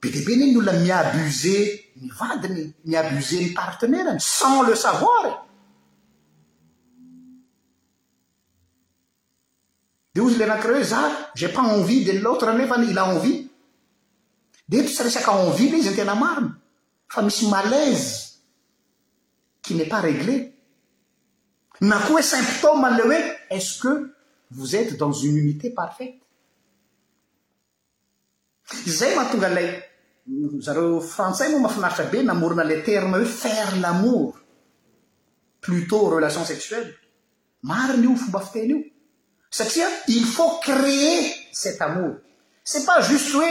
be dia be anie ny olona mi-abuser ny vadiny e, mi-abuser ny partenaire-ny sans le savoir e! Dia hozy ilay anankiray hoe za j'ai pas envie de l'autre nefa il a envie. Dia eto tsy resaka envie ilay izy ny tena marina fa misy malaise qui n'est pas regle. Na koa hoe symptôme an'ilay hoe est-ce que vous êtes dans une unité parfaite? Izay mahatonga ilay, zareo frantsay moa mafinaritra be namorona ilay terme hoe faire l'amour plutot relation sexuelle, marina io fomba fiteny io satria il faut creer cet amour, c'est pas juste hoe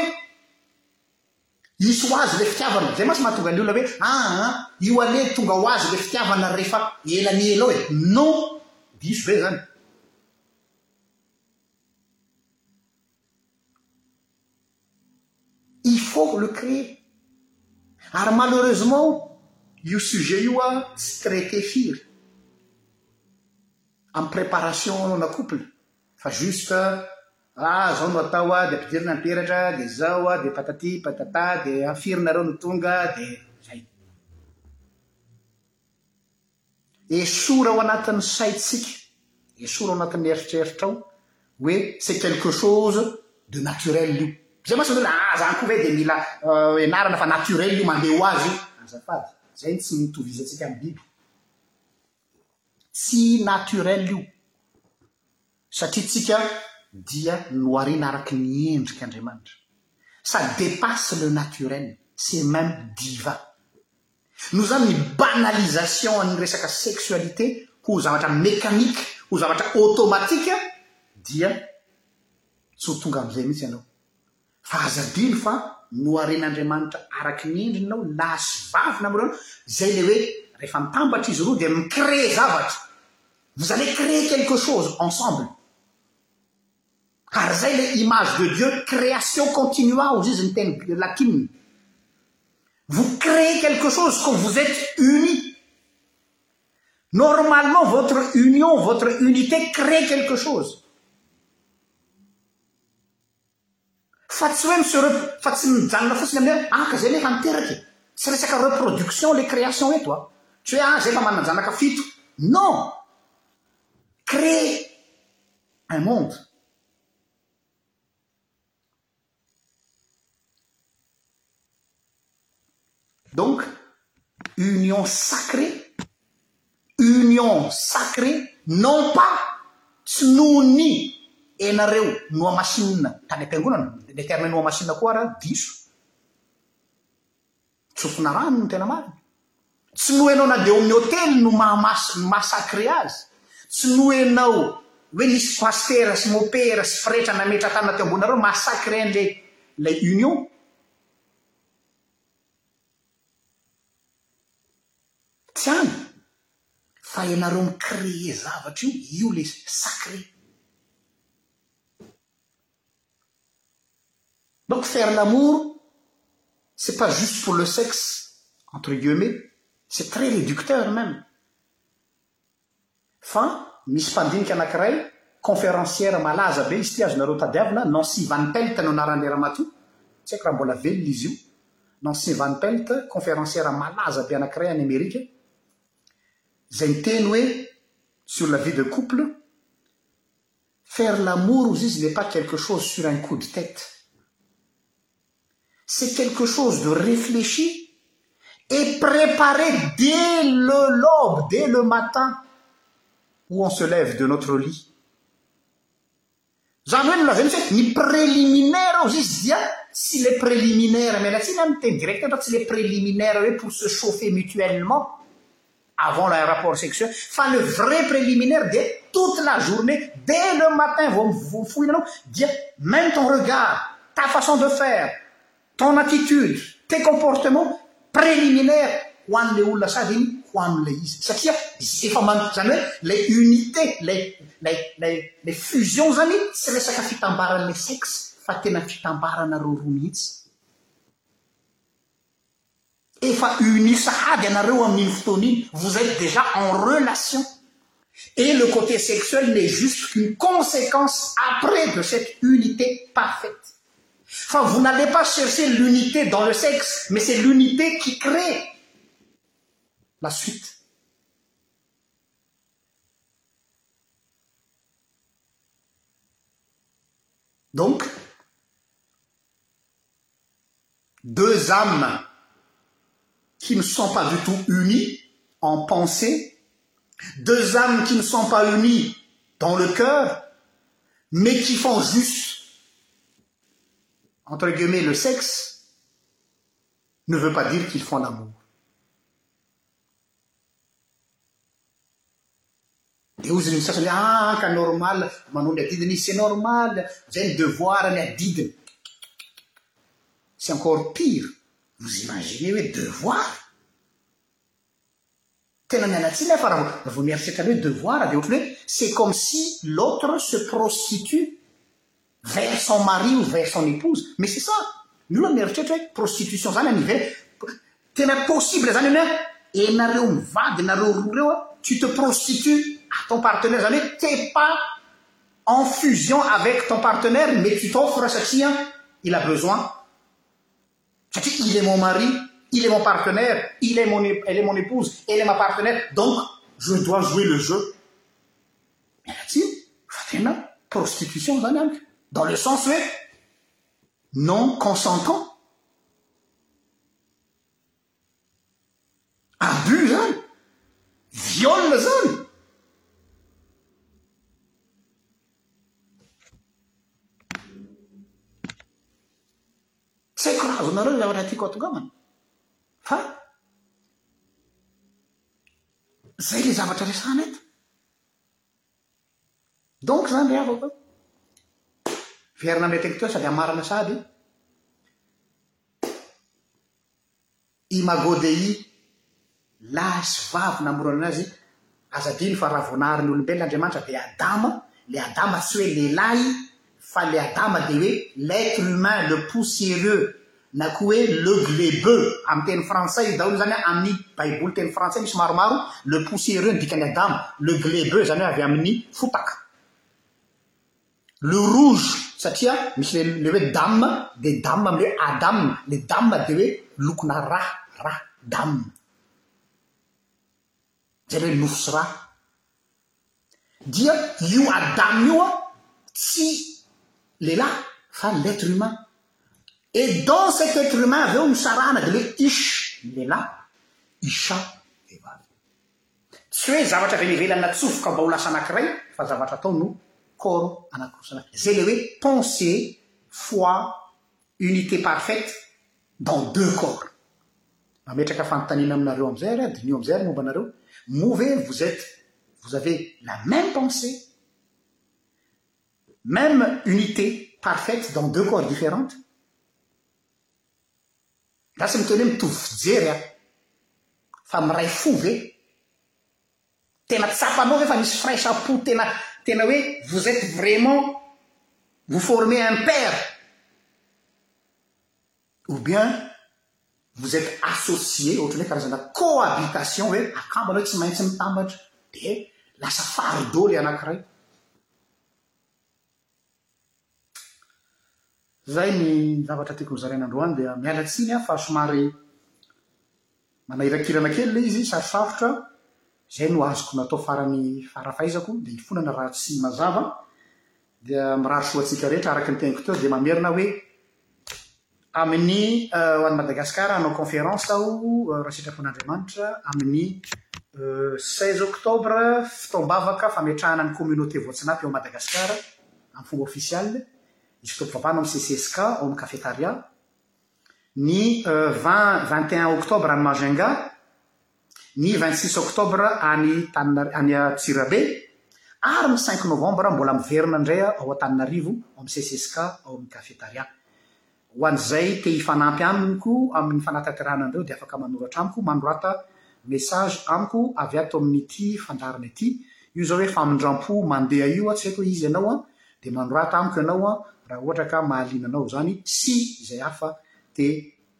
hisy ho azy ilay fitiavana, izay mantsy mahatonga ny olona hoe aa io anie tonga ho azy ilay fitiavana rehefa ela ny ela eo e, non, diso ve izany? Il faut le créer. Ary malheureusement io sujet io a tsy traiter firy am préparation ana couple fa juste a zao no atao a de ampidirina ny peratra de zao a de patati patata de firy nareo no tonga de zay. Esory ao anatin'ny saintsika, esory ao anatin'ny eritreritrao hoe c'est quelque chose de naturel io. Izay mantsy ny olona, ah zany koa ve dia mila enarana fa naturel io, mandeha ho azy io. Azafady, izay no tsy nitovizantsika amin'ny biby. Tsy naturel io satria tsika dia noharina araka ny endrik' Andriamanitra. Ça depasse le naturel, c'est même divin. Noho izany ny banalisation an'ny resaka sexualité ho zavatra mécanique, ho zavatra automatique dia tsy ho tonga amin'izay mihitsy ianao. Fa aza adino fa noharen'Andriamanitra araky ny endriny ianao, lahy sy vavy namorona, izay ilay hoe rehefa mitambatra izy roa dia mi-créer zavatra. Vous allez créer quelque chose ensemble. rzay le image de dieu création continua ah, ozy izy ny teny latinny vos créez quelque chose qan vos êtes uni normalement votre union votre unité crée quelque chose Fa tsy hoe Monsieur Rep, fa tsy mijanona fotsiny amin'ny hoe aka zay nefa niteraka e! Tsy resaka reproduction le création eto a! Tsy hoe ah zay efa manan-janaka fito! Non! Créer un monde. Donc union sacrée, union sacrée non pas tsy noho ny enareo nohamasinina tany am-piangonana, le terme nohamasinina koa ara diso, tsofina rano no tena marina, tsy noho enao nandeha ao amin'ny hotely no mahamasina, no maha sacré azy, tsy noho enao hoe nisy pasitera sy mopera sy pretra nametra-tanana teo ambonareo maha sacré an'ilay ilay union, anareo micrée zavatra io l sarédonc far lamoro cest pas juste pour le sexe entre guilemain cest très réducteur même Fa misy mpandinika anankiray, conférencière malaza be izy ity azonareo tadiavina, Nancy Van Pelt no anaran'ilay ramatoa, tsy haiko raha mbola velona izy io, Nancy Van Pelt, conférencière malaza be anankiray any Amerika, izay miteny hoe sur la vie de couple, Faire l'amour hozy izy n'est pas quelque chose sur un coup de tête. c'est quelque chose de réfléchi et préparer dès le lobe dès le matin où on se lève de notre lit jane n la jen ni préliminaire ouzis i silest préliminaire maiasinte directesilest préliminaire pour se chauffer mutuellement avant le rapport sexuel fa le vrai preliminaire dia toute la journée dès le matin vao mifoina anao dia meme ton regard ta façon de faire ton attitude tes comportements preliminaire ho an'ilay olona sady iny ho amin'ilay izy satria efa man zany hoe ilay unité ilay ilay ilay ilay fusion zany tsy resaka fitambaran'ilay sexe fa tena fitambaranareo roa mihitsy ri vous êtes déjà en relation et le côté sexuel n'est juste qu'une conséquence après de cette unité parfaite vous n'allez pas chercher l'unité dans le sexe mais c'est l'unité qui crée la suitenc deux mes ne sont pas du tout unis en pensée deux âmes qui ne sont pas unis dans le ceur mais qui font juste entre gima le sexe ne veut pas dire qu'ils font l'amour Dia hozy ny sasany aa ka normal manao ny adidiny izy c'est normal zay ny devoir ny adidiny c'est encore pire vous imaginez hoe devoir tena miala tsiny aho fa raha vao mieritreritra an'ilay hoe devoir dia ohatran'ny hoe c'est comme si l'autre se prostitue vers son mari ou vers son épouse mais c'est ça nous la mritet oe prostitutions any ne temi possible zany enareo miad e ru r tu te prostitues ton partenaire nye te pas en fusion avec ton partenaire mais tu tofra asi il a besoin il est mon mari il est mon partenaire l est mon épouse ell est ma partenaire donc je dois jouer le jeu ma prostitution ana dans le sens est non consentant un bu viole le Tsy haiko raha azonareo ny zavatra tiako hatongamana fa zay le zavatra resahana eto. Donc zany ry havako a, very nametraka teo sady hamarana sady Imago Dei, lahy sy vavy namorona azy, aza adino fa raha vao nahary ny olombelona Andriamanitra dia Adama, le Adama tsy hoe lehilahy fa le Adama dia hoe l'être humain le poussiéreux na koa hoe le glebeux amin'ny teny frantsay daholo izany an, amin'ny baiboly teny frantsay misy maromaro le poussiéreux ny dikan'ny Adama, le glebeux izany hoe avy amin'ny fotaka. Le rouge satria misy le le hoe dame de dame am le adam le dame de hoe lokona ra ra dame zany hoe nofo sy ra dia io adam io a tsy lehilahy fa l'etre humain et dans cet etre humain avy eo misarahana de le ish ny lehilahy isha vehivavy Tsy hoe zavatra avy any ivelany natsofoka mba ho lasa anankiray fa zavatra atao no corps anakorontana. Zay le hoe pensee foi unité parfaite dans deux corps. Mametraka fanontaniana aminareo amzay ary aho, diniho amzay ary momba anareo, moa ve vous êtes, vous avez la même pensee, même unité parfaite dans deux corps différentes? Za tsy miteny hoe mitovy fijery a! Fa miray fo ve? Tena tsapanao ve fa misy firaisam-po tena tena hoe vous etes vraiment vous formez un paire? Ou bien vous etes associés ohatran'ny hoe karazana cohabitation hoe akambana hoe tsy maintsy mitambatra dia lasa fardeau le anankiray. Izay ny zavatra tiako nozaraina androany dia miala tsiny aho fa somary manahirankirana kely ilay izy, sarosarotra, izay no azoko natao farany fara fahaizako dia hifonana raha tsy mazava dia mirary soa antsika rehetra araka ny teniko teo dia mamerina aho hoe Amin'ny ho an'i Madagasikara hanao conférence aho raha sitrapon'Andriamanitra amin'ny seize octobre fotoam-bavaka fametrahana ny communauté Voatsinapy ao Madagasikara amin'ny fomba official, hisy fotoam-pivavahana ao amin'ny CCSK ao amin'ny cafetaria, ny vingt, vingt et un octobre any Majunga, ny vingt six octobre any Tanina any Antsirabe ary ny cinq novembre mbola miverina indray ao Antananarivo ao amin'ny CCSK ao amin'ny Cafetaria. Ho an'izay te hifanampy amiko amin'ny fanatanterahana an'ireo dia afaka manoratra amiko, manorata message amiko avy ato amin'ity fandaharana ity. Io izao hoe famindram-po mandeha io a, tsy haiko hoe iza ianao a, dia manorata amiko ianao a raha ohatra ka mahaliana anao izany sy izay hafa te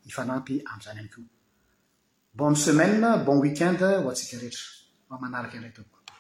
hifanampy amin'izany ihany koa. Bonne semaine, bon week-end ho antsika rehetra. Mba manaraka indray tompoko.